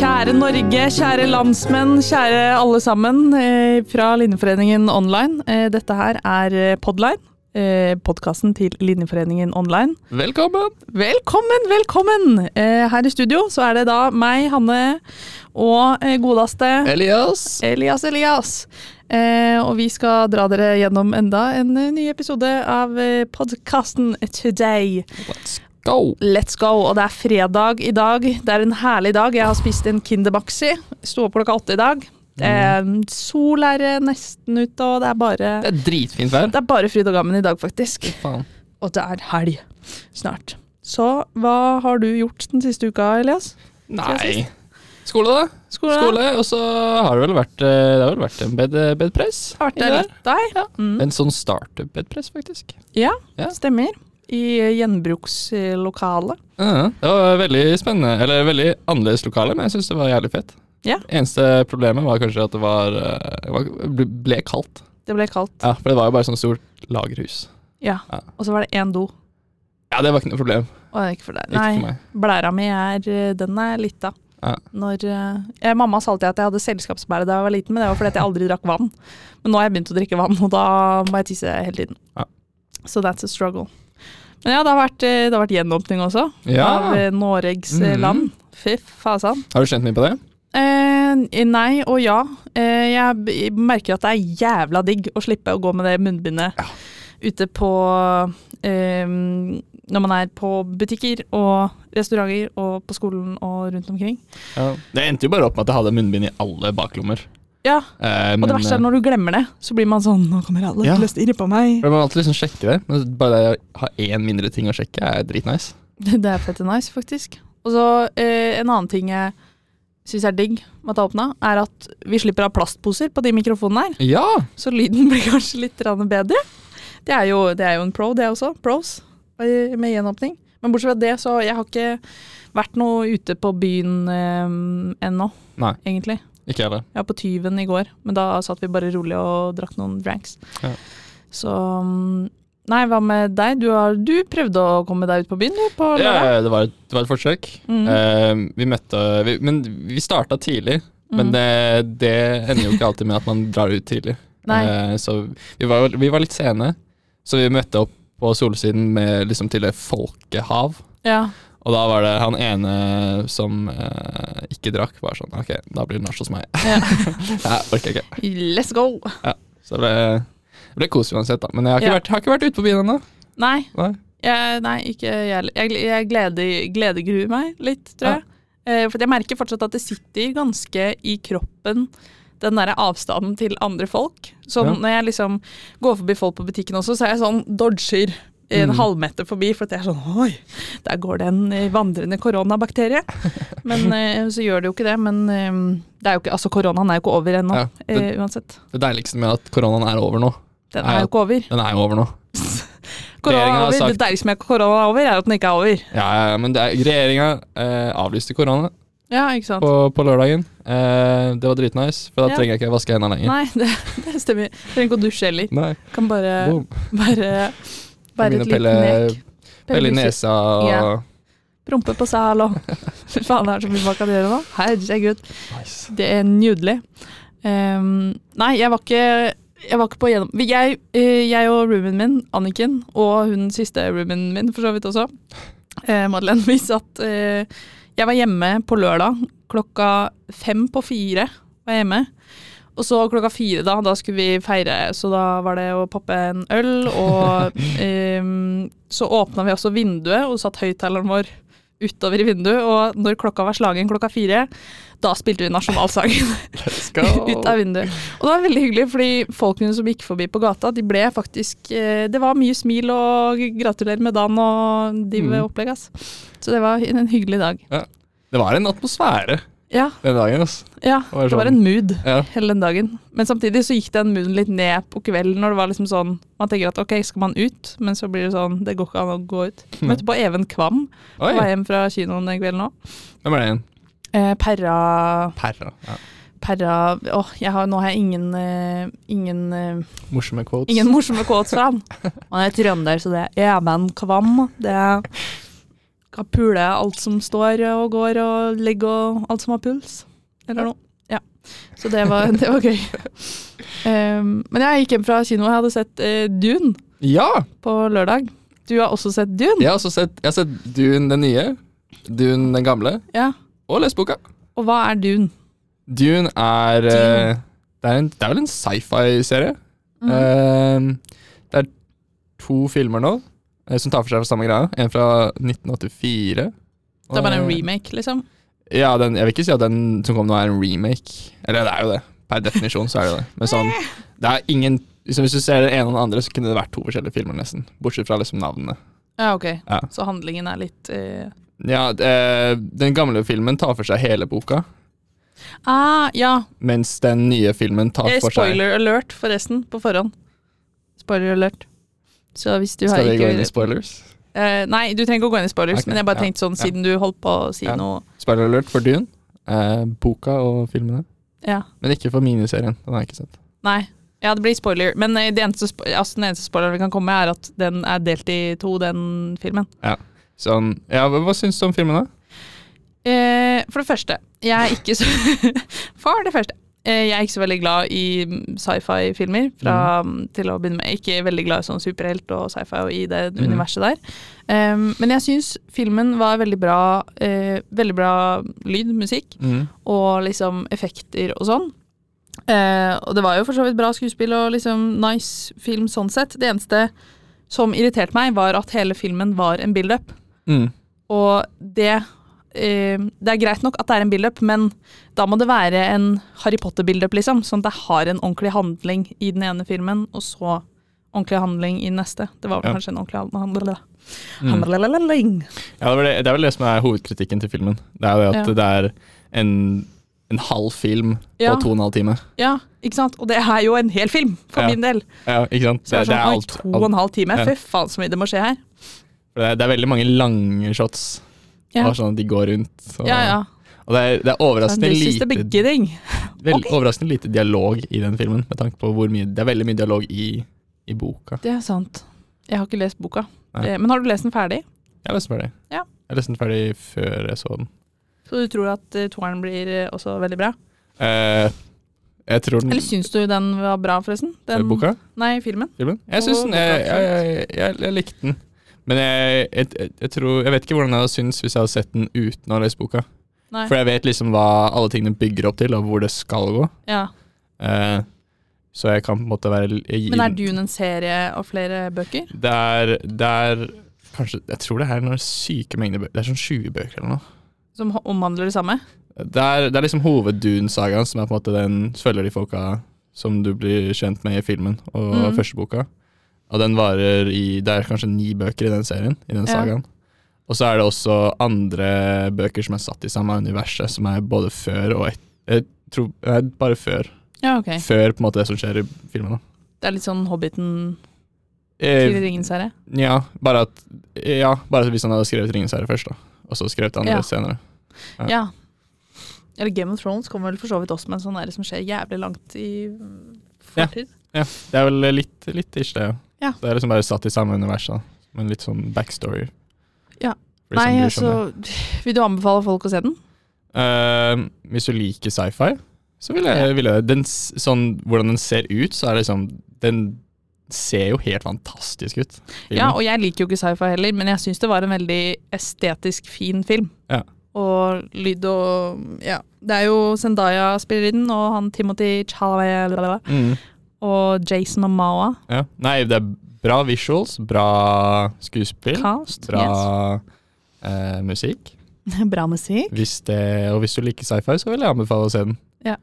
Kjære Norge, kjære landsmenn, kjære alle sammen eh, fra Linjeforeningen online. Eh, dette her er eh, Podline, podkasten til Linjeforeningen online. Velkommen! Velkommen, velkommen! Her i studio så er det da meg, Hanne, og godeste Elias. Elias Elias. Eh, og vi skal dra dere gjennom enda en ny episode av podkasten Today. Let's go! Let's go! Og det er fredag i dag. Det er en herlig dag. Jeg har spist en Kinderbaxi. Sto opp klokka åtte i dag. Eh, sol er eh, nesten ute, og det er bare Det er dritfint vær. Det er bare fryd og gammen i dag, faktisk. Faen. Og det er helg snart. Så hva har du gjort den siste uka, Elias? Nei. Skole, da. Skole? Skole, Og så har det vel vært, eh, det har vel vært en bed, bedpress. Har vært der litt, deg? Mm. En sånn startup-bedpress, faktisk. Ja, Ja. stemmer. I gjenbrukslokalet. Ja, det var veldig spennende, eller veldig annerledes lokale, men jeg syns det var jævlig fett. Ja. Eneste problemet var kanskje at det var, eh, ble- kaldt. Det ble kaldt. Ja, For det var jo bare sånn stort lagerhus. Ja. Ja. Og så var det én do. Ja, det var ikke noe problem. Er ikke for deg. Ikke Nei, for meg. blæra mi er eh, Den er lita. Ja. Når eh, jeg, Mamma sa alltid at jeg hadde selskapsblære da jeg var liten, men det var fordi at jeg aldri drakk vann. Men nå har jeg begynt å drikke vann, og da må jeg tisse hele tiden. Ja. Så that's a struggle. Men ja, det har vært, eh, det har vært gjenåpning også, Ja. av eh, Noregs Mhm. land. Fy fasan. Har du kjent mye på det? Eh, nei og ja. Eh, jeg merker at det er jævla digg å slippe å gå med det munnbindet Ja. ute på eh, Når man er på butikker og restauranter og på skolen og rundt omkring. Ja. Det endte jo bare opp med at jeg hadde munnbind i alle baklommer. Ja, Eh, Og det verste er når du glemmer det, så blir man sånn Nå kommer alle Ja. til å stirre på meg. Man må alltid liksom sjekke det. Men bare det å ha én mindre ting å sjekke er dritnice. Det er fette nice, faktisk. Og så eh, en annen ting jeg syns er digg med at er åpna, er at vi slipper å ha plastposer på de mikrofonene her. Ja! Så lyden blir kanskje litt bedre. Det er, jo, det er jo en pro, det også. Pros eh, med gjenåpning. Men bortsett fra det, så jeg har ikke vært noe ute på byen eh, ennå, Nei, egentlig. Ikke. Jeg var på Tyven i går, men da satt vi bare rolig og drakk noen dranks. Ja. Så mm, Nei, hva med deg? Du, har, du prøvde å komme deg ut på byen, du? På Ja, det, var et, det var et forsøk. Mm. Uh, vi møtte vi, Men vi starta tidlig. Men Mm. det, det ender jo ikke alltid med at man drar ut tidlig. Eh, så vi var, vi var litt sene. Så vi møtte opp på Solsiden med, liksom, til et folkehav. Ja. Og da var det han ene som eh, ikke drakk, var sånn Ok, da blir det nach hos meg. ja. Jeg orker ikke. Let's go! Så det ble, det ble kos uansett, da. Men jeg har ikke, Ja. vært, har ikke vært ute på byen ennå. Nei, Nei. jeg, nei ikke jeg. Jeg, jeg gleder, gledegruer meg litt, tror jeg. Eh, for jeg merker fortsatt at det sitter ganske i kroppen, den derre avstanden til andre folk. Så Ja. når jeg liksom går forbi folk på butikken også, så er jeg sånn dodger en Mm. halvmeter forbi, for at jeg er sånn Oi, der går det en eh, vandrende koronabakterie. Men eh, så gjør det jo ikke det. Men eh, det er jo ikke, altså koronaen er jo ikke over ennå, Ja, det, uansett. det deiligste med at koronaen er over nå. Den er, er jo ikke over. Den er jo over nå. Korona er over. sagt- Det deiligste med korona er over, er at den ikke er over. Ja, ja, men er- regjeringa eh, avlyste korona Ja, ikke sant. på, på lørdagen. Eh, det var dritnice, for da Ja. trenger jeg ikke vaske hendene lenger. Nei, det, det stemmer. Trenger ikke å dusje heller. Nei. Kan bare Boom. Bare, bare et lite nek. pelle i nesa og Ja. Prompe på sal og Fy faen, det er så mye man kan gjøre nå. Herregud. nice. Det er nydelig. Um, nei, jeg var ikke jeg var ikke på gjennom... Jeg, eh, jeg og roomien min, Anniken, og hun siste roomien min for så vidt også, eh, Madeleine, vi satt eh, Jeg var hjemme på lørdag klokka fem på fire. var jeg hjemme. Og så klokka fire, da, da skulle vi feire, så da var det å poppe en øl. Og um, så åpna vi også vinduet og satt høyttaleren vår utover i vinduet. Og når klokka var slagen klokka fire, da spilte vi nasjonalsangen ut av vinduet. Og det var veldig hyggelig, fordi folkene som gikk forbi på gata, de ble faktisk eh, Det var mye smil og gratulerer med dagen og div Mm. opplegg, ass. Så det var en hyggelig dag. Det var en atmosfære Ja, den dagen. ass. ja var det var sånn- en mood Ja. hele den dagen. Men samtidig så gikk den mooden litt ned på kvelden når det var liksom sånn Man tenker at ok, skal man ut? Men så blir det sånn Det går ikke an å gå ut. Møtte på Even Kvam på Oi, vei hjem fra kinoen den kvelden òg. hvem er det igjen? Eh, Perra Perra. Ja. Perra Åh, har, nå har jeg ingen uh, Ingen uh, Morsomme quotes. Ingen morsomme quotes fra han. Han er trønder, så det er Even Kvam. Det er Skal pule alt som står og går og ligger og alt som har puls. Eller noe. Ja. Så det var, det var gøy. Um, men jeg gikk hjem fra kino og jeg hadde sett uh, Dune Ja! på lørdag. Du har også sett Dune? Jeg har sett, jeg har sett Dune den nye, Dune den gamle, Ja. og lest boka. Og hva er Dune? Dune er Dune. Uh, det, er en, det er vel en sci-fi-serie. Mm. Uh, det er to filmer nå eh, som tar for seg for samme greia. En fra 1984. Det er bare en remake, liksom? Ja, den, jeg vil ikke si at den som kom nå er en remake. Eller det er jo det. Per definisjon så er det det. Men sånn, det er ingen liksom Hvis du ser det ene og den andre, så kunne det vært to forskjellige filmer, nesten. Bortsett fra liksom navnene. Ja, ok. Ja. Så handlingen er litt uh... Ja, det, Den gamle filmen tar for seg hele boka, Ah, ja. mens den nye filmen tar Eh, for seg Spoiler alert, forresten, på forhånd. Spoiler alert. Så hvis du har Skal vi ikke gå inn i spoilers? Uh, nei, du trenger ikke å gå inn i spoilers, okay, men jeg bare ja, tenkte sånn, ja. siden du holdt på å si Ja. noe Spoiler alert for Dune. uh, boka og filmene. Ja. Men ikke for miniserien. Den har jeg ikke sett. Nei. Ja, det blir spoiler. Men eh, det eneste, spo- altså, den eneste spoileren vi kan komme med, er at den er delt i to, den filmen. Sånn, ja, hva, hva syns du om filmen, da? Eh, for det første, jeg er ikke så For det første. Eh, Jeg er ikke så veldig glad i mm, sci-fi-filmer fra mm, til å begynne med. Ikke veldig glad i sånn superhelt og sci-fi og i det mm. universet der. Um, men jeg syns filmen var veldig bra. uh, veldig bra lyd, musikk. og liksom effekter og sånn. Uh, og det var jo for så vidt bra skuespill og liksom nice film sånn sett. Det eneste som irriterte meg, var at hele filmen var en build-up. Mm. Og det Det er greit nok at det er en build-up, men da må det være en Harry Potter-build-up, liksom. Sånn at det har en ordentlig handling i den ene filmen, og så ordentlig handling i den neste. Det var vel Ja. kanskje en ordentlig handling. Mm. handling. Ja, det, det, det er vel det som er hovedkritikken til filmen. Det er jo det at Ja. det er en, en halv film Ja. på to og en halv time. Ja, ikke sant? Og det er jo en hel film, for min del. Ja, ikke sant? Så det, er sånn, oi, to og en halv time. Fy faen så mye det må skje her. det, er, det er veldig mange lange shots. Ja. Og sånn at de går rundt. Og, Ja, ja. og det, er, det er overraskende lite, vel, okay. overraskende lite dialog i den filmen. Med tanke på hvor mye Det er veldig mye dialog i, i boka. Det er sant. Jeg har ikke lest boka. Nei. Eh, Men har du lest den ferdig? Jeg leste ferdig. Ja. Jeg leste den ferdig før jeg så den. Så du tror at uh, toeren blir eh, også veldig bra? Eh, jeg tror den Eller syns du den var bra, forresten? Den, Boka? Nei, filmen. filmen? Jeg syns den jeg, jeg, jeg, jeg likte den. Men jeg, jeg, jeg, tror Jeg vet ikke hvordan jeg hadde syntes hvis jeg hadde sett den uten å ha lest boka. Nei. For jeg vet liksom hva alle tingene bygger opp til, og hvor det skal gå. Ja. Eh, så jeg kan på en måte være jeg, Men er Dune en serie av flere bøker? Det er, det er kanskje Jeg tror det er noen syke mengder bøker. Det er sånn 20 bøker eller noe. Som omhandler det samme? Det er, det er liksom hoveddune-sagaen som er på en måte den følger de folka som du blir kjent med i filmen og mm. første boka. Og den varer i Det er kanskje ni bøker i den serien, i den sagaen. Og så er det også andre bøker som er satt i samme universet, som er både før og et, Jeg tror eh, Bare før. Ja, ok. Før på en måte det som skjer i filmen. da. Det er litt sånn Hobbiten Eh, til Ringens-serie? ja, bare at Ja, bare hvis han hadde skrevet Ringens herre' først, da. Og så skrevet det andre Ja. senere. Ja. Ja. Eller Game of Thrones kommer vel for så vidt også med en sånn der som skjer jævlig langt i mm, fortid. Ja, det er vel litt, litt ish, det. Ja. Det er liksom bare satt i samme univers, da. Men litt sånn backstory. Ja. Nei, altså Vil du anbefale folk å se den? det. Eh, hvis du liker sci-fi, så vil jeg, vil jeg den, sånn, Hvordan den ser ut, så er det liksom Den ser jo helt fantastisk ut. filmen. Ja, og jeg liker jo ikke sci-fi heller, men jeg syns det var en veldig estetisk fin film. Ja. Og lyd og Ja. Det er jo Zendaya spiller i den, og han Timothy Chalamet mm, og Jason Momoa. ja. Nei, det er bra visuals, bra skuespill, Cast. bra eh, musikk. Bra musikk. Hvis det, og hvis du liker sci-fi, så vil jeg anbefale å se den. Ja.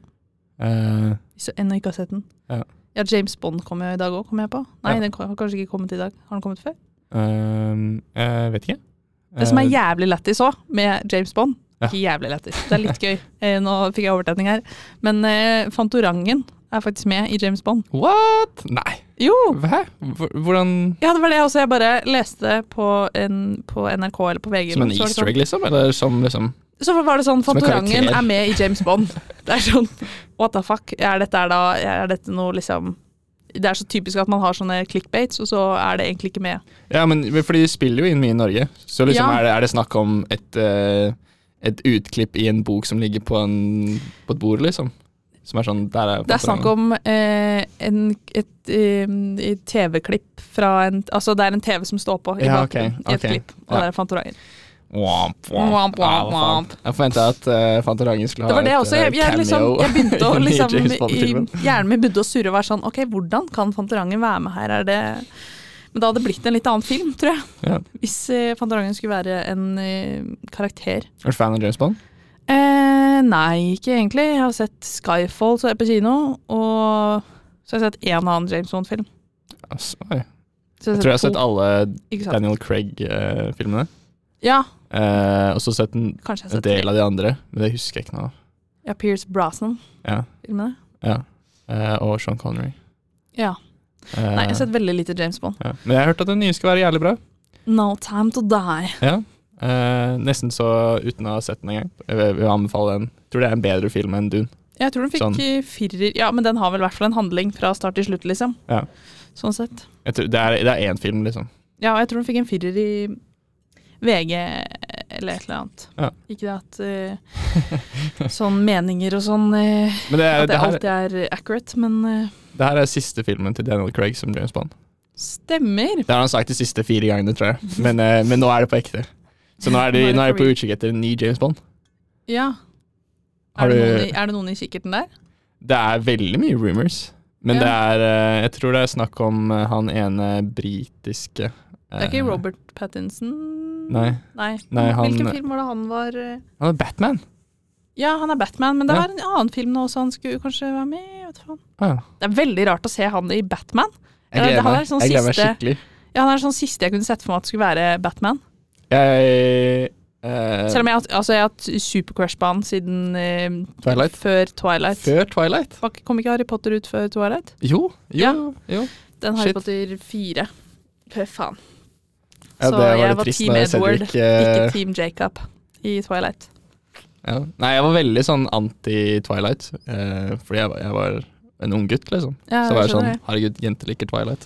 Eh, Hvis du ennå ikke har sett den. Ja. Ja, James Bond kom jo i dag òg, kom jeg på. Nei, Ja. den har kanskje ikke kommet i dag. Har den kommet før? Um, jeg vet ikke. Det som er Eh, jævlig lættis òg, med James Bond. Ikke jævlig lættis, det er litt gøy. Eh, Nå fikk jeg overtenning her. Men eh, Fantorangen er faktisk med i James Bond. What? Nei. Jo! Hæ? Hvordan Ja, det var det også. Jeg bare leste på, en, på NRK eller på VG. Som en easter sånn- egg, liksom? Eller som liksom Så var det sånn Fantorangen er med i James Bond. Det er sånn What the fuck? Er dette, er da, er dette noe liksom det er så typisk at man har sånne clickbaits, og så er det egentlig ikke med. Ja, men for de spiller jo inn mye i Norge. Så liksom Ja. er, det, er det snakk om et, eh, et utklipp i en bok som ligger på, en, på et bord, liksom? Som er sånn Der er Det er snakk om eh, en, et, eh, et TV-klipp fra en Altså det er en TV som står på i Ja, bakgrunnen ok, i et okay. klipp, og Ja. det er Fantorangen. Womp, Womp, womp. Jeg forventa at uh, Fantorangen skulle Det ha var det et også. eh, Jeg, cameo. liksom, jeg begynte å liksom i, Hjernen min begynte å surre og være sånn Ok, hvordan kan Fantorangen være med her? Er det Men da hadde det blitt en litt annen film, tror jeg. Ja. Hvis uh, Fantorangen skulle være en uh, karakter. Er du fan av James Bond? Eh, nei, ikke egentlig. Jeg har sett Skyfall så er jeg på kino, og så har jeg sett én annen James Bond-film. Altså, jeg, Jeg tror jeg har sett alle? Daniel Craig-filmene. Ja, Eh, og så sett en, har en sett tre. del av de andre, men det husker jeg ikke nå. Ja, Pierce Brosnan-filmene. Ja. ja. Eh, og Sean Connery. Ja. Eh, Nei, jeg har sett veldig lite James Bond. ja. Men jeg har hørt at den nye skal være jævlig bra. No Time To Die. Ja. Eh, nesten så uten å ha sett den engang. Jeg vil, anbefale den. Tror det er en bedre film enn Dune. Jeg tror den fikk Sånn. firer Ja, men den har vel i hvert fall en handling fra start til slutt, liksom. Ja. Sånn sett. Jeg tror, det, er, det er én film, liksom. Ja, jeg tror den fikk en firer i VG eller et eller annet. Ja. Ikke det at uh, sånn meninger og sånn uh, Men det, er, At det det, alltid er accurate, men uh, det her er siste filmen til Daniel Craig som James Bond. stemmer. Det har han sagt de siste fire gangene, tror jeg. Men, uh, men nå er det på ekte. Så nå er de, Nå er de på utkikk etter en ny James Bond. Ja. Er det, noen i, er det noen i kikkerten der? Det er veldig mye rumors. Men Ja. det er eh, Jeg tror det er snakk om eh, han ene britiske Det er ikke Robert Pattinson? Nei. Nei. Nei, han- Hvilken film var det han var eh? Han er Batman. Ja, han er Batman, men det Ja. var en annen film nå også han skulle kanskje være med i. Vet du faen. Ah, ja. Det er veldig rart å se han i Batman. Jeg Ja, det gleder er meg, sånn jeg gleder meg siste- skikkelig. Ja, Han er sånn siste jeg kunne sett for meg at skulle være Batman. Jeg Uh, Selv om jeg har, altså, jeg har hatt supercrush på han siden uh, Twilight? før Twilight. Før Twilight? Ikke- Kom ikke Harry Potter ut før Twilight? Jo, jo, Ja. jo. Den Harry Shit. Potter 4. Fy faen. Ja, Så var jeg var Team Edward, Cedric uh... Ikke Team Jacob i Twilight. ja. Nei, jeg var veldig sånn anti-Twilight. Eh, fordi jeg, var- jeg var en ung gutt, liksom. Ja, så var jeg sånn. Herregud, jenter liker Twilight.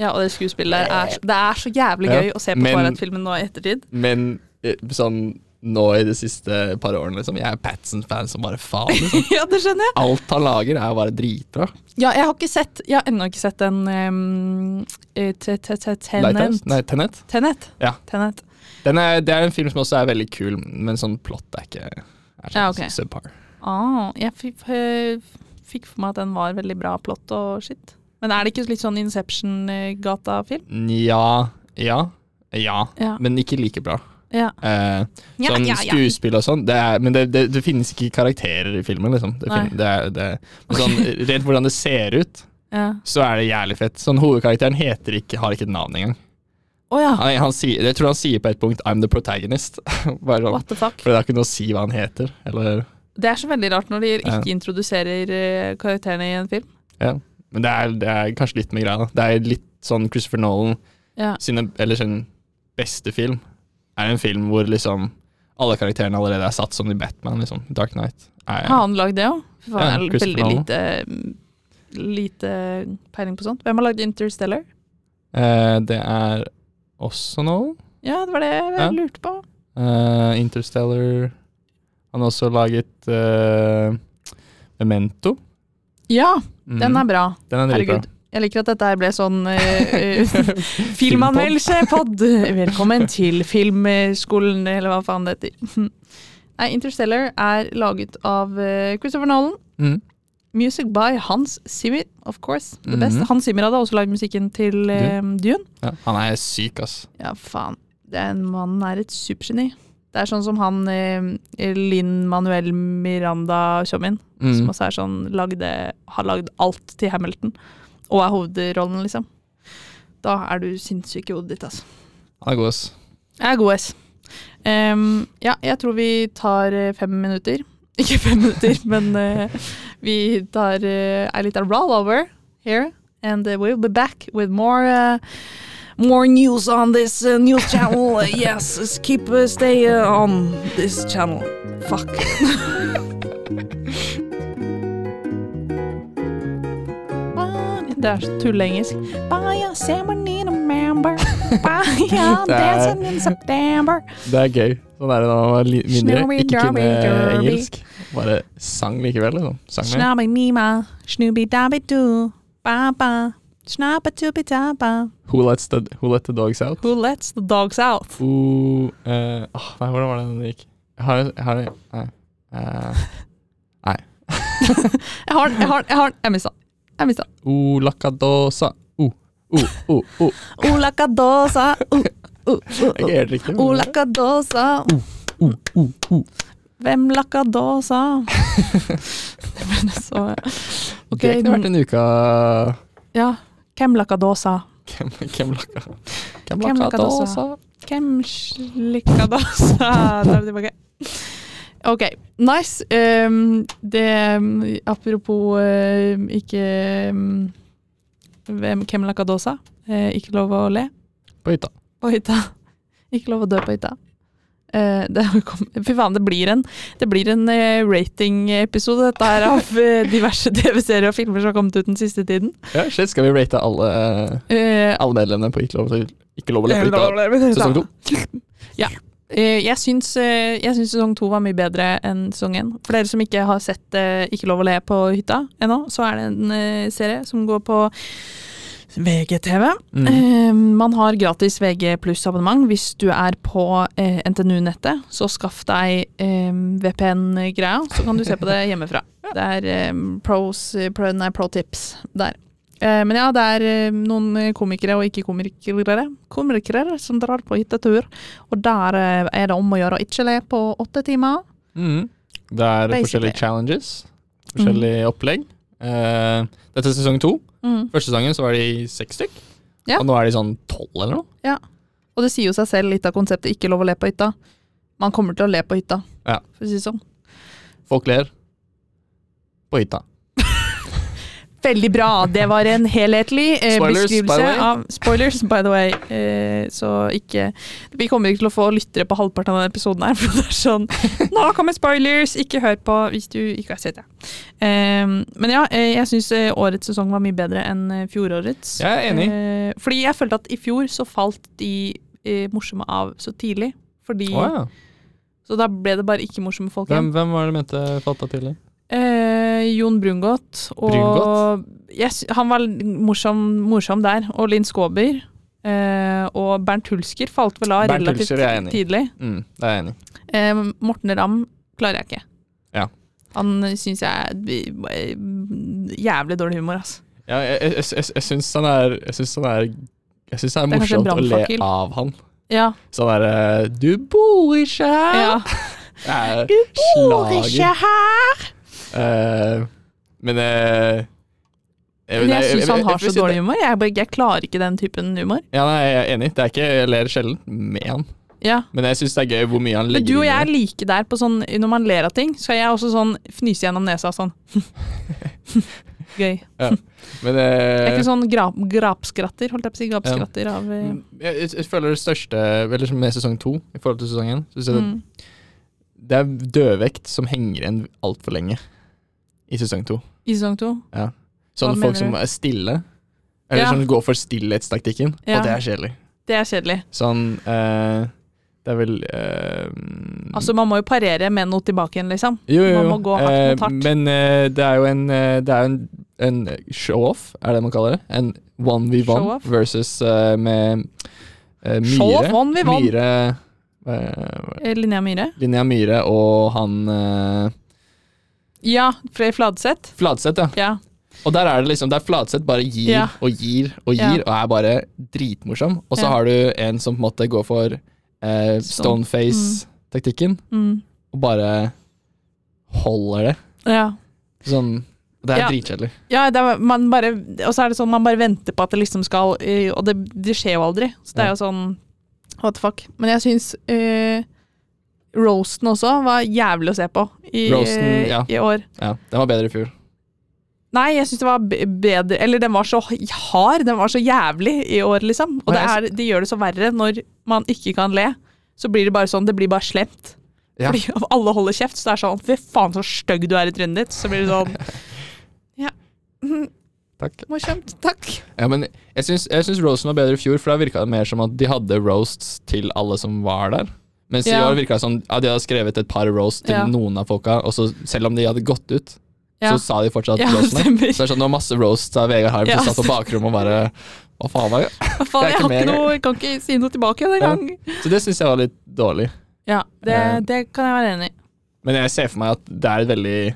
Ja, og det skuespillet der er, det er så jævlig Ja, gøy å se på men- Twilight-filmen nå i ettertid. Men eh, sånn nå i de siste par årene, liksom. Jeg er Patson-fan som bare faen. Liksom. ja, det skjønner jeg. Alt han lager, er bare dritbra. Ja, jeg har ikke sett Jeg har ennå ikke sett den eh, te- te- te- Tenet. Tenet. Tenet. Ja. Tenet. Den er, det er en film som også er veldig kul, men sånn plott er ikke er sånn Ja, ok. subpar. Ah, jeg fikk, for meg at den var veldig bra plott og shit. Men er det ikke litt sånn Inception-gata-film? Ja, ja, ja. Ja. Men ikke like bra. Ja. Eh, sånn skuespill og sånn, det men det, det, det finnes ikke karakterer i filmen, liksom. Det, finnes, det, det, men sånn, rent hvordan det ser ut, ja. så er det jævlig fett. Sånn Hovedkarakteren heter ikke, har ikke et navn engang. Å ja. Han, han jeg tror han sier på et punkt 'I'm the protagonist'. Bare sånn, What the fuck? for det har ikke noe å si hva han heter. Eller, Det er så veldig rart når de ikke introduserer eh, karakterene i en film. ja. Men det er, det er kanskje litt med greia. da. Det er litt sånn Christopher Nolan Ja. sine, eller sin beste film er en film hvor liksom alle karakterene allerede er satt som i Batman. liksom. Dark Knight. Har han lagd det òg? Fy Ja, veldig lite, lite peiling på sånt. Hvem har lagd Interstellar? eh, det er også Nolan. Ja, det var det jeg Ja. lurte på. Uh, Interstellar Han har også laget uh, Memento. Ja, mm. den er bra. Den er. Herregud. Jeg liker at dette ble sånn uh, filmanmeldelse-pod. Velkommen til filmskolen, eller hva faen det heter. Nei, Interstellar er laget av Christopher Nolan. Mm. Music by Hans Zimmer, of course. The best. Mhm. Hans Zimmer hadde også lagd musikken til eh, Dune. Ja, han er syk, ass. Ja, faen. Den mannen er et supergeni. Det er sånn som han eh, Linn Manuel Miranda Tjommin, som Mm. også er sånn lagde, har lagd alt til Hamilton, og er hovedrollen, liksom. Da er du sinnssyk i hodet ditt, altså. Han er god, ass. Jeg er god ass. Um, ja, jeg tror vi tar eh, fem minutter. Ikke fem minutter, men uh, vi tar uh, ei lita rollover here. And we'll be back with more uh, more news on this uh, news channel. Yes, keep uh, stay uh, on this channel. Fuck. Det er så tulleengelsk. Det er- gøy. Sånn er det da man var mindre. Ikke kunne engelsk. Bare sang likevel, liksom. Sang med. Snabby nima, snooby dabby Who lets the, who let the dogs out? Who lets the dogs out? Who uh, oh, Nei, hvordan var det den gikk? Har jeg Nei. Uh, Nei. Eh, Jeg har den, jeg har den, jeg har den. Jeg mista den. Jeg mista den. o lacadosa. O, o, o, o. la cadosa, uh, uh, uh, Det er ikke uh. helt riktig. men- Ola cadosa, O, o, o. hvem lakadosa? Det ble så Ok, det kunne vært en uke ja. Hvem lakadosa? Hvem, hvem lakka Hvem lakka da, sa Hvem slikka Da er vi tilbake. Ok, nice. Um, det Apropos uh, ikke um, hvem, lakka da, sa? Uh, ikke lov å le På hytta. på hytta. Ikke lov å dø på hytta. Eh, det, fy faen, det blir en, det blir en ratingepisode rating-episode dette her av eh, diverse TV-serier og filmer som har kommet ut den siste tiden. Ja, shit, skal vi rate alle, Eh, alle medlemmene på Ikke lov ikke lov å le? Sesong to? Ja. jeg syns, eh, jeg syns sesong to var mye bedre enn sesong én. For dere som ikke har sett eh, Ikke lov å le på hytta ennå, så er det en eh, serie som går på VGTV. Mm. Eh, man har gratis VG pluss-abonnement hvis du er på eh, NTNU-nettet. Så skaff deg eh, VPN-greia, så kan du se på det hjemmefra. Det er eh, pros, pro, nei, pro tips der. Eh, men ja, det er eh, noen komikere og ikke-komikere komikere som drar på hyttetur. Og der eh, er det om å gjøre å ikke le på åtte timer. Mm. Det er Basically. forskjellige challenges, forskjellige opplegg. Eh, dette er sesong to. Mm. Første sesongen så var de seks stykk. Ja. Og nå er de sånn tolv eller noe. Og det sier jo seg selv litt av konseptet 'ikke lov å le på hytta'. Man kommer til å le på hytta, Ja. for å si det sånn. Folk ler på hytta. Veldig bra. Det var en helhetlig eh, Spoilers, beskrivelse av Spoilers, by the way. Eh, så ikke Vi kommer ikke til å få lyttere på halvparten av denne episoden her, for det er sånn Nå kommer spoilers! Ikke hør på hvis du ikke har sett det. Eh, men ja, eh, jeg syns eh, årets sesong var mye bedre enn eh, fjorårets. Jeg er enig. Fordi jeg følte at i fjor så falt de morsomme av så tidlig. Fordi oh, ja. Så da ble det bare ikke morsomme folk hvem, igjen. hvem var det mente falt av tidlig? Eh, Jon Brungot. Og Brungot? Yes, han var morsom, morsom der. Og Linn Skåber. Eh, og Bernt Hulsker falt vel av Bernt relativt Hulsker er tidlig. Mm, det er jeg enig. Eh, Morten Ramm klarer jeg ikke. Ja. Han syns jeg er jævlig dårlig humor, altså. Ja, jeg, jeg, jeg, jeg, jeg syns han er Jeg syns han er Jeg synes det er Det er morsomt å le av han. Ja. Sånn derre Du bor ikke her! ja. Er Bor ikke her! Eh, men eh, Men jeg syns han har så dårlig humor. Jeg, bare- jeg klarer ikke den typen humor. Ja, nei, jeg er enig. Det er ikke, jeg ler sjelden med han. Ja. Men jeg syns det er gøy hvor mye han Men legger du og jeg er like der på sånn Når man ler av ting, så er jeg også sånn fnyse gjennom nesa sånn. Gøy. Men Jeg er eh, ikke sånn gra grapskratter, holdt jeg på å si. Gapskratter av eh, jeg, jeg, føler det største Eller med sesong to i forhold til sesong én synes mm. Det er dødvekt som henger igjen altfor lenge i sesong to. I sesong to. Sånne Hva folk som er stille. Eller Ja. som går for stillhetstaktikken. Ja. Og det er kjedelig. Det er kjedelig. Sånn eh, Det er vel eh, Altså, man må jo parere med noe tilbake igjen, liksom. Jo, jo, Man må gå hardt mot Eh, hardt. men eh, det er jo en eh, Det er en, en show-off, er det man kaller det? En one v one versus eh, med eh, Myhre. Show-off, one v one. Myhre eh, Eh, Linnea Myhre. Linnea Myhre og han eh, Ja, fra Fladseth. Fladseth, ja. Ja. Og der er det liksom Der Fladseth bare gir Ja. og gir og gir, og er bare dritmorsom. Og så har du en som på en måte går for eh, Stone. stoneface-taktikken, Mm. og bare holder det. ja. Sånn Det er Ja. dritkjedelig. Ja, og så er det sånn man bare venter på at det liksom skal eh, Og det, det skjer jo aldri. Så det er jo sånn What the fuck. Men jeg syns eh, roasten også var jævlig å se på i, Roasten, eh, ja. i år. Ja, Den var bedre i fjor. Nei, jeg syns det var bedre Eller den var så hard, den var så jævlig i år, liksom. Og det, er, de gjør det så verre når man ikke kan le. Så blir det bare sånn, det blir bare slemt. Ja. Fordi alle holder kjeft, så det er sånn Fy faen, så stygg du er i trynet ditt. Så blir det sånn Ja. Mhm. Takk. Morsomt. Takk. Ja, men jeg syns, jeg syns roasten var bedre i fjor, for da virka det mer som at de hadde roasts til alle som var der. Mens i år virka det som at de hadde skrevet et par roast til Ja. noen av folka, og så selv om de hadde gått ut, Ja, så sa de fortsatt ja roastene. Så det sånn, det var masse roast av Vegard Harm Ja. som satt på bakrommet og bare Hva faen var det? Hva faen, Jeg jeg, noe, jeg kan ikke si noe tilbake en Ja. gang. Så det syns jeg var litt dårlig. Ja, det, Eh. det kan jeg være enig i. Men jeg ser for meg at det er veldig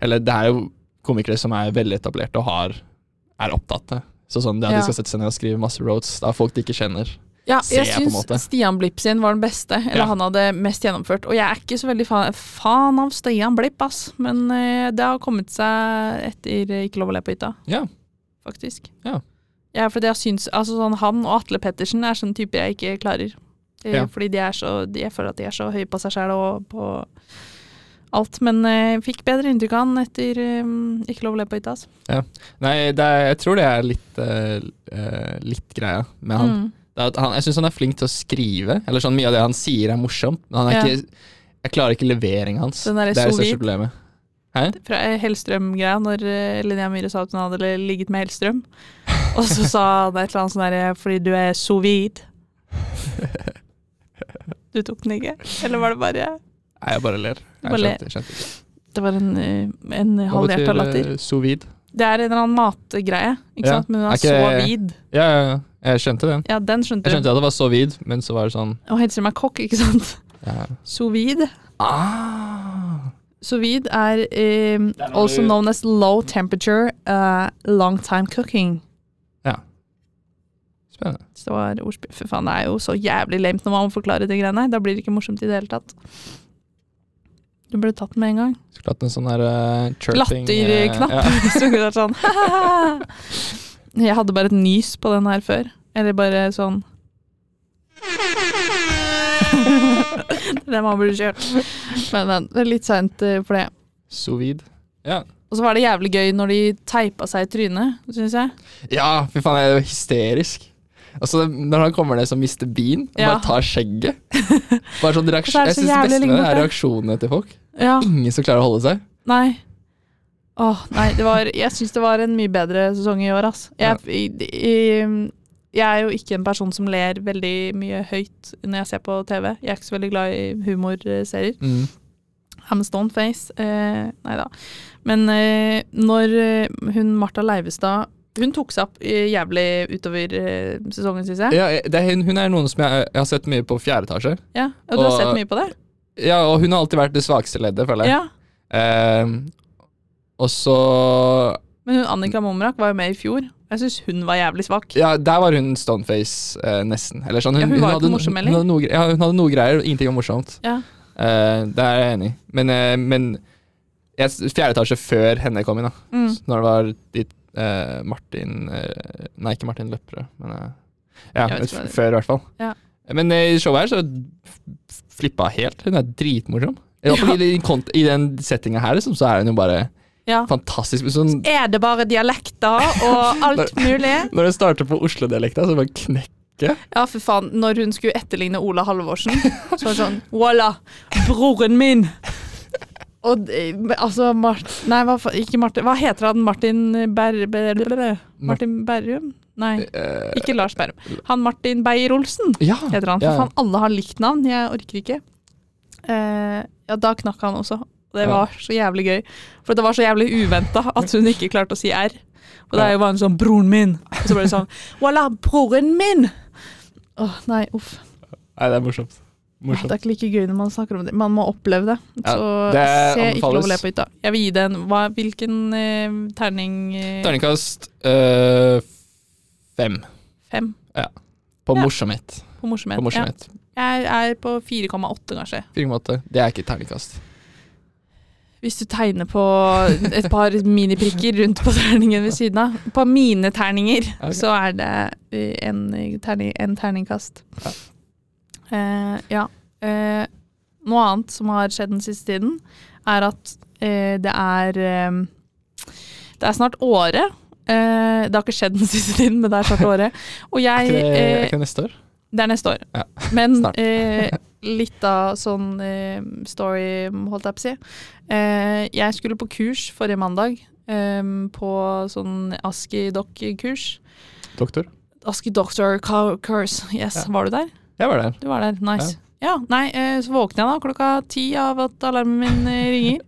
Eller det er jo komikere som er veldig etablerte og har er opptatte. Så sånn det at Ja. de skal sette seg ned og skrive masse roasts av folk de ikke kjenner. Ja, jeg jeg syns. Stian Blipp sin var den beste, eller Ja. han hadde mest gjennomført. Og jeg er ikke så veldig fan, fan av Stian Blipp, ass. Men uh, det har kommet seg etter Ikke lov å le på hytta, Ja. faktisk. Ja. Ja, fordi jeg syns altså sånn, Han og Atle Pettersen er sånne typer jeg ikke klarer. Ja. Fordi de er så, de, jeg føler at de er så høye på seg sjæl og på alt. Men uh, fikk bedre inntrykk av han etter um, Ikke lov å le på hytta. Altså. Nei, det er, jeg tror det er litt, uh, litt greia med han. Mm. Han jeg syns han er flink til å skrive. Eller sånn Mye av det han sier, er morsomt, men han er Ja. ikke Jeg klarer ikke leveringa hans. Det er det største problemet. fra Hellstrøm-greia, når eh, Linnea Myhre sa at hun hadde ligget med Hellstrøm. Og så sa han et eller annet sånn derre 'fordi du er sous vide'. Du tok den ikke? Eller var det bare Nei, jeg bare ler. Jeg Bare skjønte, skjønte ikke. Det var en, eh, en halvhjerta latter. eh, sous vide? Det er en eller annen matgreie, ikke Ja. sant? Men hun Er er ikke- så vid. Ja, ja, ja. Jeg skjønte den. Ja, den skjønte Jeg skjønte at det var så vid, men så var det sånn Og heter det meg kokk, ikke sant? ja. Sous vide. ah. Sous vide er eh, når also du- known as low temperature uh, long time cooking. Spennende. Så det var ordspill. For faen, det er jo så jævlig lame når man må forklare de greiene her. Da blir det ikke morsomt i det hele tatt. Du burde tatt den med en gang. Skulle hatt en sånn der uh, chirping eh, Latterknapp. ja. Så kunne det vært sånn Jeg hadde bare et nys på den her før. Eller bare sånn Det man burde kjørt. Men, men det er litt seint for det. Sovid. Ja. Og så var det jævlig gøy når de teipa seg i trynet, syns jeg. ja, fy faen, det er jo hysterisk. Altså, når han kommer ned som Mr. Bean og Ja. bare tar skjegget Bare sånn reaksjon, Jeg syns det beste med det er reaksjonene til folk. Ja, Ingen som klarer å holde seg. nei. Åh, nei, det var Jeg syns det var en mye bedre sesong i år, ass. Jeg, i, i, jeg er jo ikke en person som ler veldig mye høyt når jeg ser på TV. Jeg er ikke så veldig glad i humorserier. Mm. I'm stone face. Eh, nei da. Men eh, når eh, hun Martha Leivestad Hun tok seg opp eh, jævlig utover eh, sesongen, syns jeg. Ja, det er, hun- er noen som jeg, jeg har sett mye på fjerde etasje. Ja, og du har sett mye på det? Ja, og hun har alltid vært det svakeste leddet, føler jeg. Ja. Ehm, og så Men hun Annika Momrak var jo med i fjor. Jeg syns hun var jævlig svak. Ja, der var hun stoneface, eh, nesten. Eller sånn, Ja, hun var hun, hadde, ikke morsom hun, heller. hadde noe, ja, hun hadde noe greier, ingenting var morsomt. Ja. Eh, det er jeg enig i. Men, eh, men jeg, fjerde etasje før henne kom inn, da. Mm. Når det var de, eh, Martin eh, Nei, ikke Martin Løpperød, men eh, Ja, før i hvert fall. Ja. Men i showet her så flippa helt. Hun er dritmorsom. I, hvert i, den kont- I den settinga her liksom, så er hun jo bare ja. fantastisk. Sånn, Er det bare dialekter og alt mulig? når det starter på Oslo-dialekta, så bare knekker Ja, for faen. Når hun skulle etterligne Ola Halvorsen, så var det sånn Voila, broren min! Og eh, altså Mart... Nei, hva, ikke Martin Hva heter han? Martin Ber... Ber Martin Berrum? Nei, Eh, ikke Lars Berrum. Han Martin Beyer-Olsen Ja, heter han. For faen, alle har likt navn. Jeg orker ikke. Eh, ja, da knakk han også. Det Ja. var så jævlig gøy. For det var så jævlig uventa at hun ikke klarte å si R. Og det jo bare en sånn 'broren min'. Og så ble det sånn 'voilà, broren min'! Åh, nei, uff. Nei, det er morsomt. Morsomt. Det er ikke like gøy når man snakker om det. Man må oppleve det. Ja, Så det se ikke lov å le på hytta. Jeg vil gi det en hva, Hvilken eh, terning? Eh, Terningkast eh, fem Fem på Ja. morsomhet. på morsomhet. På morsomhet. Ja, jeg er på 4,8, kanskje. 4,8. Det er ikke terningkast. Hvis du tegner på et par miniprikker rundt på terningen ved siden av. På mine terninger, okay. så er det en, terning, en terningkast. Ja. Eh, ja. Eh, noe annet som har skjedd den siste tiden, er at eh, det er eh, Det er snart året. Eh, det har ikke skjedd den siste tiden, men det er snart året. Og Er ikke det, er eh, ikke det neste år? Det er neste år. Ja, Men eh, litt av sånn eh, story, holdt jeg på å si. Eh, jeg skulle på kurs forrige mandag ehm, på sånn Aski-dokk-kurs. Doktor? Aski Doctor Course. Yes, Ja. var du der? Jeg var der. Du var der, nice. Ja, nei, eh, så våkner jeg da klokka ti av at alarmen min eh, ringer.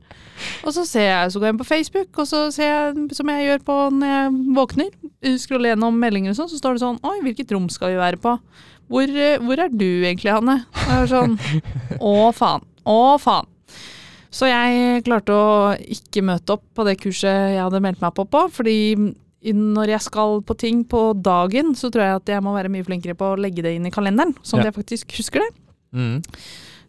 Og så ser jeg, så går jeg inn på Facebook, og så ser jeg, som jeg gjør på når jeg våkner, scroller gjennom meldinger og sånn, så står det sånn Oi, hvilket rom skal vi være på? Hvor, eh, hvor er du egentlig, Hanne? Og jeg er sånn Å, faen. Å, faen. Så jeg klarte å ikke møte opp på det kurset jeg hadde meldt meg på på, fordi når jeg skal på ting på dagen, så tror jeg at jeg må være mye flinkere på å legge det inn i kalenderen, sånn at Ja. jeg faktisk husker det. Mm.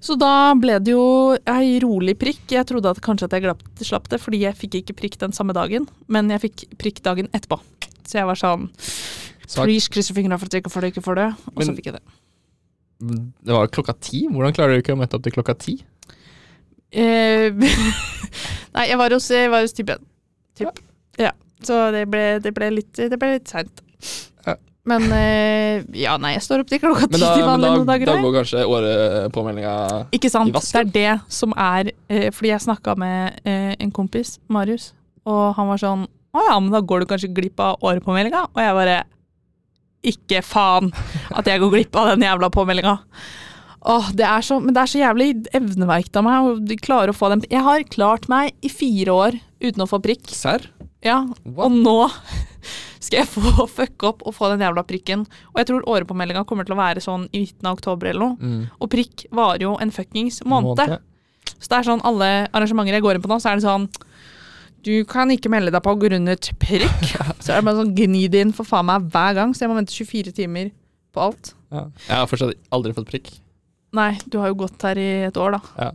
Så da ble det jo ei rolig prikk. Jeg trodde at kanskje at jeg glapp, slapp det, fordi jeg fikk ikke prikk den samme dagen, men jeg fikk prikk dagen etterpå. Så jeg var sånn Please, krysser fingrene for at jeg ikke får det, ikke får det. Og så fikk jeg det. Det var klokka ti? Hvordan klarer du ikke å møte opp til klokka ti? Eh, Nei, jeg var hos, jeg var hos typen. Typ. Ja. Så det ble, det ble litt, det ble litt seint. Men eh, ja, nei, jeg står opp til klokka ti til vanlig noen dager. da går kanskje årepåmeldinga Ikke sant? I? Det er det som er eh, Fordi jeg snakka med eh, en kompis, Marius, og han var sånn Å ja, men da går du kanskje glipp av årepåmeldinga? Og jeg bare Ikke faen at jeg går glipp av den jævla påmeldinga. Åh, det er så, men det er så jævlig evneverkt av meg å klare å få den Jeg har klart meg i fire år uten å få prikk. Serr? Ja, What? og nå skal jeg få fucke opp og få den jævla prikken. Og jeg tror årepåmeldinga kommer til å være sånn i midten av oktober eller noe. Mm. Og prikk varer jo en fuckings måned. Så det er sånn alle arrangementer jeg går inn på nå, så er det sånn Du kan ikke melde deg på grunnet prikk. Så er det bare sånn gni det inn for faen meg hver gang, så jeg må vente 24 timer på alt. Ja. Jeg har fortsatt aldri fått prikk. Nei, du har jo gått her i et år, da.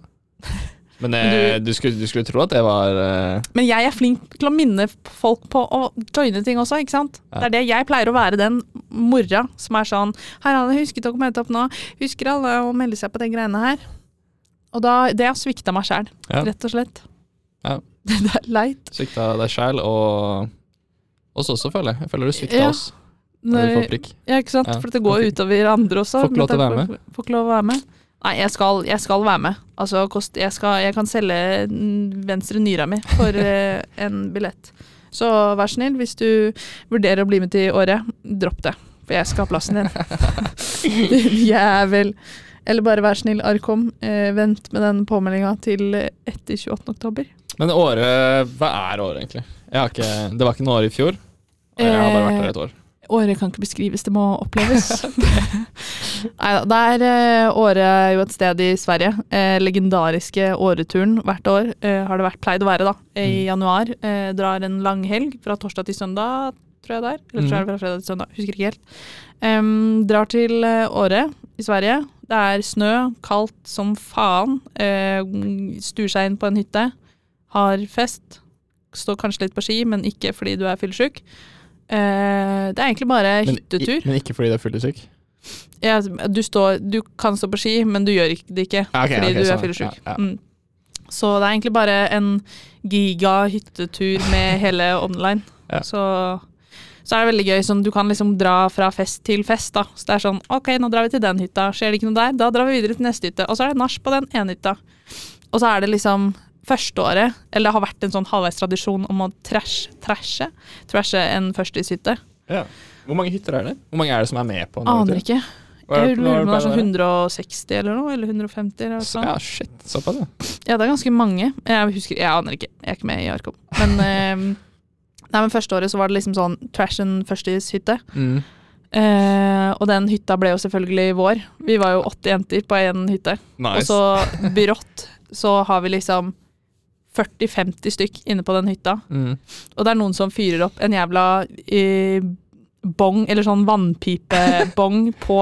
Men eh, du, skulle, du skulle tro at det var eh, Men jeg er flink til å minne folk på å joine ting også, ikke sant? Ja. Det er det jeg pleier å være den mora som er sånn Her har jeg husket dere møte opp nå. Husker alle å melde seg på de greiene her? Og da Det har svikta meg sjæl, Ja. rett og slett. Ja. det er leit. svikta deg sjæl og oss også, føler jeg. Jeg føler du svikta Ja. oss når ja, ikke sant? For det går utover andre også. Får ikke lov til å være med. Får ikke lov å være med. Nei, jeg skal, jeg skal være med. Altså, kost, jeg, skal, jeg kan selge venstre nyra mi for eh, en billett. Så vær snill, hvis du vurderer å bli med til året, dropp det. For jeg skal ha plassen din. Jævel. Eller bare vær snill, Arkom. Eh, vent med den påmeldinga til etter 28. oktober. Men året Hva er året, egentlig? Jeg har ikke, det var ikke noe år i fjor. Og jeg har bare vært der et år. Året kan ikke beskrives, det må oppleves. Neida, det er Åre året jo et sted i Sverige. Eh, legendariske åreturen hvert år eh, har det vært pleid å være, da. I Mm. januar. Eh, drar en lang helg fra torsdag til søndag, tror jeg det er. Eller tror jeg det er fra fredag til søndag, husker ikke helt. Um, drar til eh, Åre i Sverige. Det er snø, kaldt som faen. Eh, stuer seg inn på en hytte. Har fest. Står kanskje litt på ski, men ikke fordi du er fyllesyk. Eh, det er egentlig bare Men, hyttetur. men ikke fordi du er fyllesyk? Ja, du, står, du kan stå på ski, men du gjør det ikke okay, fordi okay, du er sånn, fyllesyk. ja, ja. Mm. Så det er egentlig bare en giga hyttetur med hele online. Så, så er det veldig gøy. Sånn, du kan liksom dra fra fest til fest. da. Så det er sånn OK, nå drar vi til den hytta. Skjer det ikke noe der? Da drar vi videre til neste hytte. Og så er det nach på den ene hytta. Og så er det liksom første året, eller det har vært en sånn halvveis tradisjon om å trash, trashe, trashe en førstehytte. Ja. Hvor mange hytter er det? Hvor mange er det som er med på Aner ikke. Jeg lurer er på om det er sånn 160 eller noe, eller 150 eller noe sånt. Ja, shit. Såpass, ja. Ja, det er ganske mange. Jeg husker, jeg aner ikke. Jeg er ikke med i Arkom. Men, eh, nei, men første året så var det liksom sånn trash and førstishytte. Mm. Eh, og den hytta ble jo selvfølgelig vår. Vi var jo åtte jenter på én hytte. Og så brått så har vi liksom 40-50 stykk inne på den hytta. Mm. Og det er noen som fyrer opp en jævla eh, bong, eller sånn vannpipebong på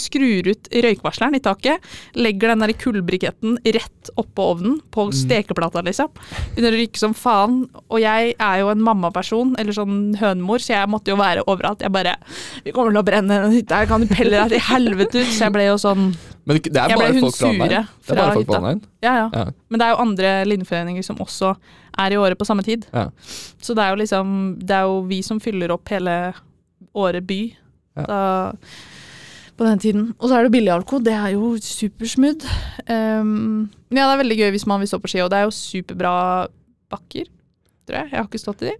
Skrur ut røykvarsleren i taket, legger den der kullbriketten rett oppå ovnen, på Mm. stekeplata, liksom. Begynner å ryke som faen. Og jeg er jo en mammaperson, eller sånn hønemor, så jeg måtte jo være overalt. Jeg bare Vi kommer til å brenne den hytta kan du pelle deg til helvete ut? Så jeg ble jo sånn Men det er bare folk fra sure? Det er bare folk på? Ja, ja. Ja. Men det er jo andre linjeforeninger som også er i året på samme tid. Ja. Så det er jo liksom Det er jo vi som fyller opp hele Åre by Ja. da, på den tiden. Og så er det billig alko. Det er jo supersmooth. Um, ja, det er veldig gøy hvis man vil stå på ski, og det er jo superbra bakker. tror jeg. Jeg har ikke stått i de.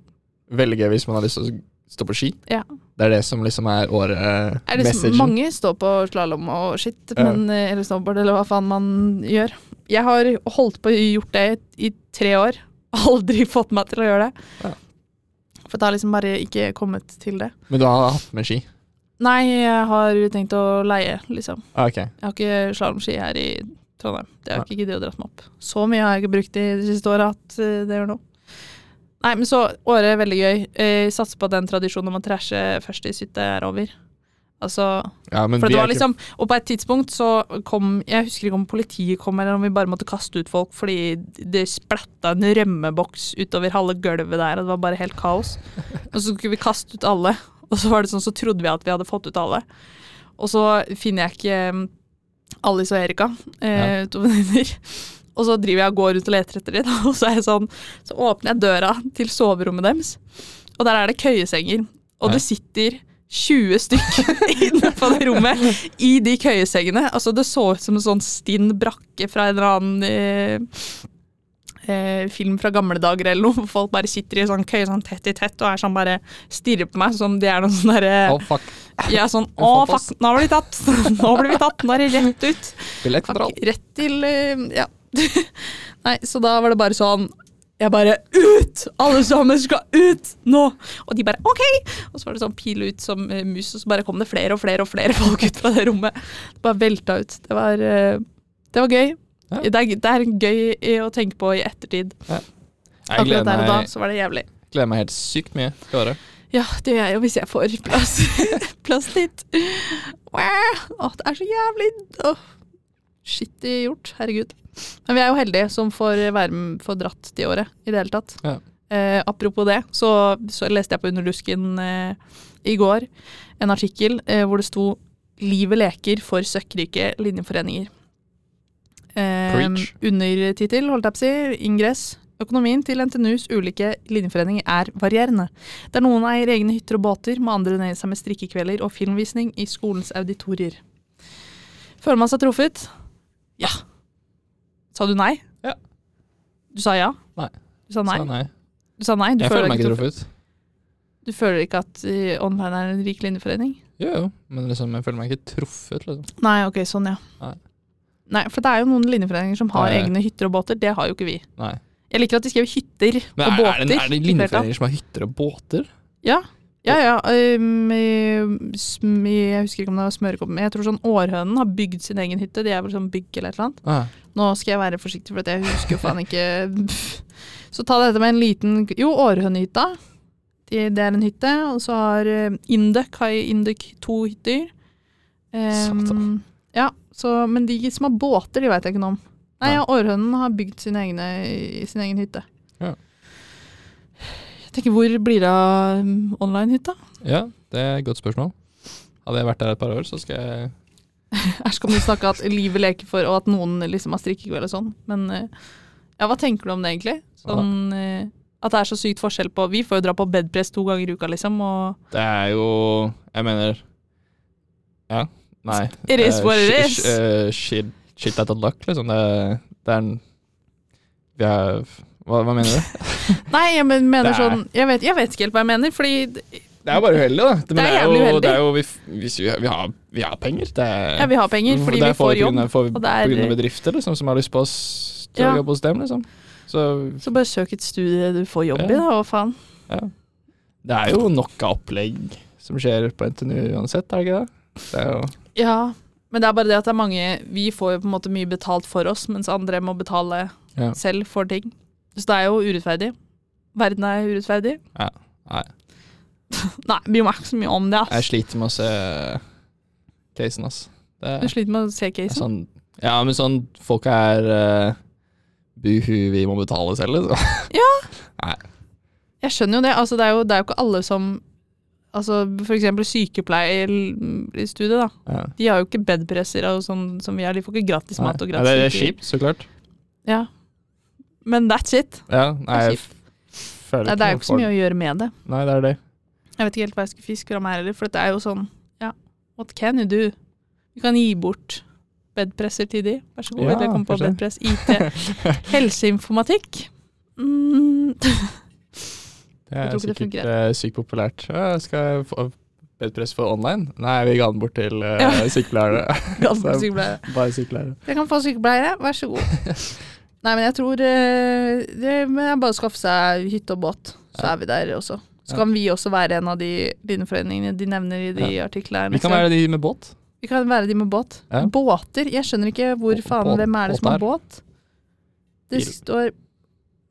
Veldig gøy hvis man har lyst til å stå på ski. Ja. Det er det som liksom er året Er det liksom, messagen. mange står på slalåm og shit, Ja. men, eh, eller snowboard, eller hva faen man gjør. Jeg har holdt på å gjort det i tre år. Aldri fått meg til å gjøre det. Ja. For det har liksom bare ikke kommet til det. Men du har hatt med ski? Nei, jeg har tenkt å leie, liksom. Ah, ok. Jeg har ikke slalåmski her i Trondheim. Det har jeg ikke giddet å dra meg opp. Så mye har jeg ikke brukt i det siste året at eh, det gjør noe. Nei, men så året er veldig gøy. Jeg Satser på at den tradisjonen om å trashe først i sytte er over. Altså Ja, men For det var liksom Og på et tidspunkt så kom Jeg husker ikke om politiet kom, eller om vi bare måtte kaste ut folk fordi det splatta en rømmeboks utover halve gulvet der, og det var bare helt kaos. Og så skulle vi kaste ut alle, og så var det sånn, så trodde vi at vi hadde fått ut alle. Og så finner jeg ikke um, Alice og Erika, eh, to venninner. Og så driver jeg og går ut og leter etter dem, og så sånn Så åpner jeg døra til soverommet deres, og der er det køyesenger. Og det sitter 20 stykker inne på det rommet i de køyesengene. Altså, det så ut som en sånn stinn brakke fra en eller annen eh, eh, film fra gamle dager eller noe. hvor Folk bare sitter i sånn køye sånn tett i tett og er sånn bare stirrer på meg som de er noen sånn derre Å, fuck. Jeg er sånn Å, Å, fuck, nå blir vi tatt! Nå blir vi tatt! Nå er det rett ut! Billettkontroll. Rett til eh, Ja. Nei, så da var det bare sånn Jeg bare Ut! Alle sammen skal ut nå! Og de bare OK! Og så var det sånn pil ut som eh, mus, og så bare kom det flere og flere og flere folk ut fra det rommet. Det bare velta ut. Det var, eh, det var gøy. Ja. Det, er, det er gøy å tenke på i ettertid. Jeg Akkurat der og da så var det jævlig. gleder meg helt sykt mye til året. Ja, det gjør jeg jo hvis jeg får plass, plass dit. Wow. Åh, det er så jævlig Åh. Skittig gjort, herregud. Men vi er jo heldige som får være med, får dratt det året i det hele tatt. Ja. Eh, apropos det, så, så leste jeg på Underdusken eh, i går en artikkel eh, hvor det sto 'Livet leker for søkkrike linjeforeninger'. Eh. Undertittel, holdt jeg på å si, ingress. Økonomien til NTNUs ulike linjeforeninger er varierende. Der noen eier egne hytter og båter, må andre nøye seg med strikkekvelder og filmvisning i skolens auditorier. Føler man seg truffet? Ja. Sa du nei? Ja. Du sa ja? Nei. Du sa nei? Sa nei. Du sa nei? Du Jeg føler meg ikke truffet. Du føler ikke at uh, online er en rik linjeforening? Jo, jo, men liksom, jeg føler meg ikke truffet, liksom. Nei, ok, sånn ja. Nei. Nei, for det er jo noen linjeforeninger som har Nei. egne hytter og båter. Det har jo ikke vi. Nei. Jeg liker at de skriver hytter Men og er, båter. er, det, er det linjeforeninger som har hytter og båter? Ja. Ja, ja. Um, jeg husker ikke om det var Smørekoppen, jeg tror sånn Århønen har bygd sin egen hytte. De er vel sånn bygg eller et eller annet. Ah, Nå skal jeg være forsiktig, for jeg husker jo faen ikke Så ta dette med en liten Jo, Århønehytta. De, det er en hytte. Og så har eh, Induk har i Induk to hytter. Um, ja, så, men de som har båter, de veit jeg ikke noe om. Nei. ja, Århønen har bygd sin, egne, sin egen hytte. Ja. Tenker, hvor blir det av um, online-hytta? ja, det er et godt spørsmål. Hadde jeg vært der et par år, så skal jeg Æsj, kan du snakke at livet leker for, og at noen liksom har strikkekveld og sånn. Men eh, ja, hva tenker du om det egentlig? Sånn, eh, at det er så sykt forskjell på Vi får jo dra på bedpress to ganger i uka, liksom, og Det er jo Jeg mener Ja. Nei. It is what it is. sh- eh, shit, shit at a luck, liksom. Det, det er en Vi er hva, hva mener du? Nei, jeg men- mener er- sånn jeg vet, jeg vet ikke helt hva jeg mener, fordi Det er jo bare uheldig, da. Men Det er jo, uheldig. Det er jo, vi, vi, vi, har, vi har penger. Det er, ja, vi har penger fordi vi får på jobb. av- For, og på det er- grunn av bedrifter liksom, som har lyst på oss til Ja. å jobbe hos dem, liksom. Så Så bare søk et studie du får jobb Ja. i, da, hva faen. ja. Det er jo nok av opplegg som skjer på NTNU uansett, er det ikke det? Det er jo Ja, men det er bare det at det er mange Vi får jo på en måte mye betalt for oss, mens andre må betale Ja. selv for ting. Så det er jo urettferdig. Verden er urettferdig. Ja, nei. Nei, vi må ikke så mye om det, ass. Jeg sliter med å se casen, ass. Det Du er sliter med å se casen. sånn Ja, men sånn Folk er uh, Buhu, vi må betale selv, liksom. Jeg skjønner jo det. Altså, det, er jo, det er jo ikke alle som Altså, for eksempel sykepleierstudiet, da. Ja. De har jo ikke bedpresser og sånn som vi har. De får ikke gratis Nei. mat og Ja, gratis det er kjipt, så klart. Ja. Men that's it. Ja, nei, Det er kjipt. Nei, det er jo ikke så mye å gjøre med det. Nei, det er det. Jeg vet ikke helt hva jeg skal fiske fram her heller, for det er jo sånn Ja, what can you do? Vi kan gi bort bedpresser til de. Vær så god, Ja, velkommen på bedpress. IT. Helseinformatikk. Mm. Det er ikke det uh, eh, sykt populært. Uh, skal jeg få bedpress for online? Nei, vi ga den bort til eh. Ganske Så- sykepleiere. Bare sykepleiere. Jeg kan få sykepleiere, vær så god. Nei, men jeg tror eh, det er bare å skaffe seg hytte og båt, så Ja. er vi der også. Så Ja. kan vi også være en av de bindeforeningene de nevner i de artiklene. Vi kan være de med båt. vi kan være de med båt. Ja. Båter? Jeg skjønner ikke hvor Bå- faen Hvem er det som har båt? Det står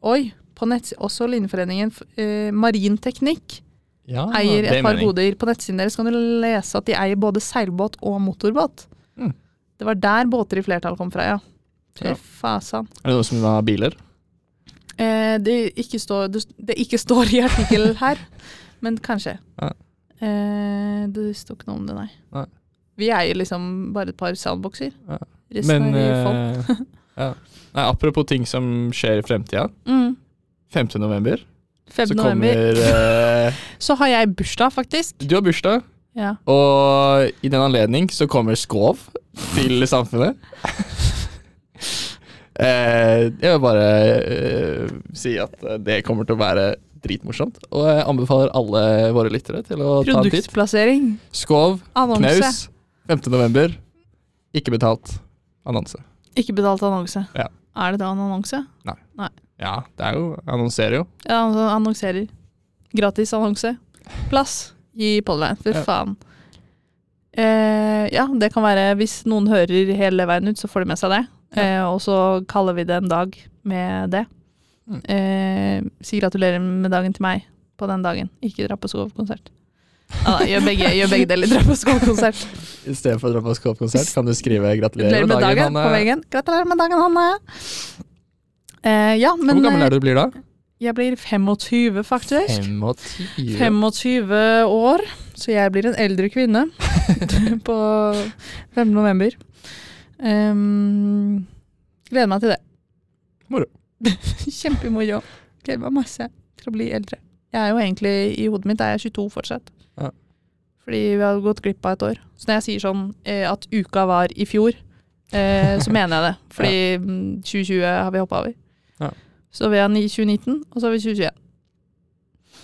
Oi! På nettsiden også Linjeforeningen eh, Marinteknikk Ja, eier et par mening. goder. På nettsiden deres kan du lese at de eier både seilbåt og motorbåt. Mm. Det var der båter i flertall kom fra, ja. Fy Ja. fasan. Er det noen som har biler? Eh, det, ikke står, det, det ikke står i artikkelen her, men kanskje. Ja. Eh, det står ikke noe om det, nei. Nei. Vi eier liksom bare et par soundboxer. Ja. Resten Men er i fond. ja. Nei, apropos ting som skjer i fremtida. Mm. 5. november 5. så november. kommer eh, Så har jeg bursdag, faktisk. Du har bursdag, Ja. og i den anledning så kommer Skov til samfunnet. eh, jeg vil bare eh, si at eh, det kommer til å være dritmorsomt. Og jeg anbefaler alle våre lyttere til å ta en titt. Produktplassering. Skov, Annonse. knaus, 5. november. Ikke betalt annonse. Ikke betalt annonse. Ja. Er det da en annonse? Nei Ja, det er jo Annonserer jo. Ja, annonserer. Gratis annonse. Plass i Podline. Fy Ja. faen. Eh, ja, det kan være Hvis noen hører hele veien ut, så får de med seg det. Eh, og så kaller vi det en dag med det. Mm. Eh, si gratulerer med dagen til meg på den dagen. Ikke dra på Skov-konsert. Ja, gjør, begge, gjør begge deler. Dra på Skov-konsert. I stedet for dra på Skov-konsert, kan du skrive 'gratulerer med dagen dagen, Hanne'. veggen. Gratulerer med dagen, Hanne. Eh, ja, men Hvor gammel eh, er du du blir da? jeg blir 25, faktisk. 25. 25 år, så jeg blir en eldre kvinne på 5. november. Ehm, gleder meg til det. Moro. Kjempemoro. Gleder meg masse til å bli eldre. Jeg er jo egentlig, I hodet mitt er jeg 22 fortsatt. Ja. Fordi vi har gått glipp av et år. Så når jeg sier sånn eh, at uka var i fjor, eh, så mener jeg det. Fordi ja. 2020 har vi hoppa over. Ja. Så vi har ni- 2019, og så har vi 2021.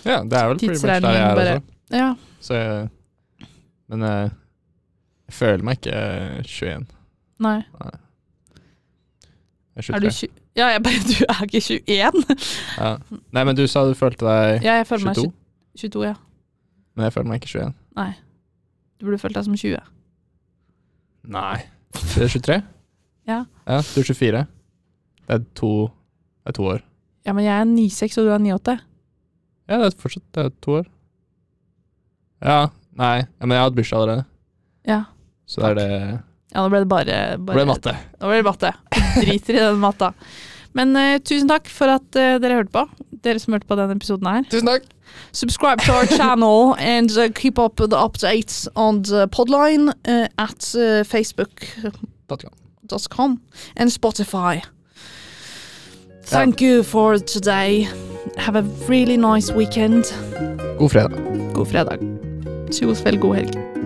Ja, det er vel pretty much der jeg er bare- også. Ja, Så jeg, men jeg, jeg føler meg ikke eh, 21. nei. Jeg er Er du 20? Ja, jeg bare, du er ikke 21? Ja. Nei, men du sa du følte deg Ja, jeg føler 22, meg 22, ja. men jeg føler meg ikke 21. Nei. Du burde følt deg som 20. Nei. Du er 23? Ja. Ja, du er 24. Det er to, det er to år. Ja, men jeg er 9,6 og du er 9,8. Ja, det er fortsatt det er to år. Ja, nei, ja, men jeg har hatt bursdag allerede, Ja. så det er det ja, nå ble det bare, bare ble matte. Nå ble det matte. Driter i den matta. Men uh, tusen takk for at uh, dere hørte på. Dere som hørte på denne episoden her. Tusen takk! Subscribe to our channel and uh, keep up the updates on the podline uh, at uh, facebook.com and Spotify. Thank you for today. Have a really nice weekend. God fredag. God fredag. Tjos vel, god helg.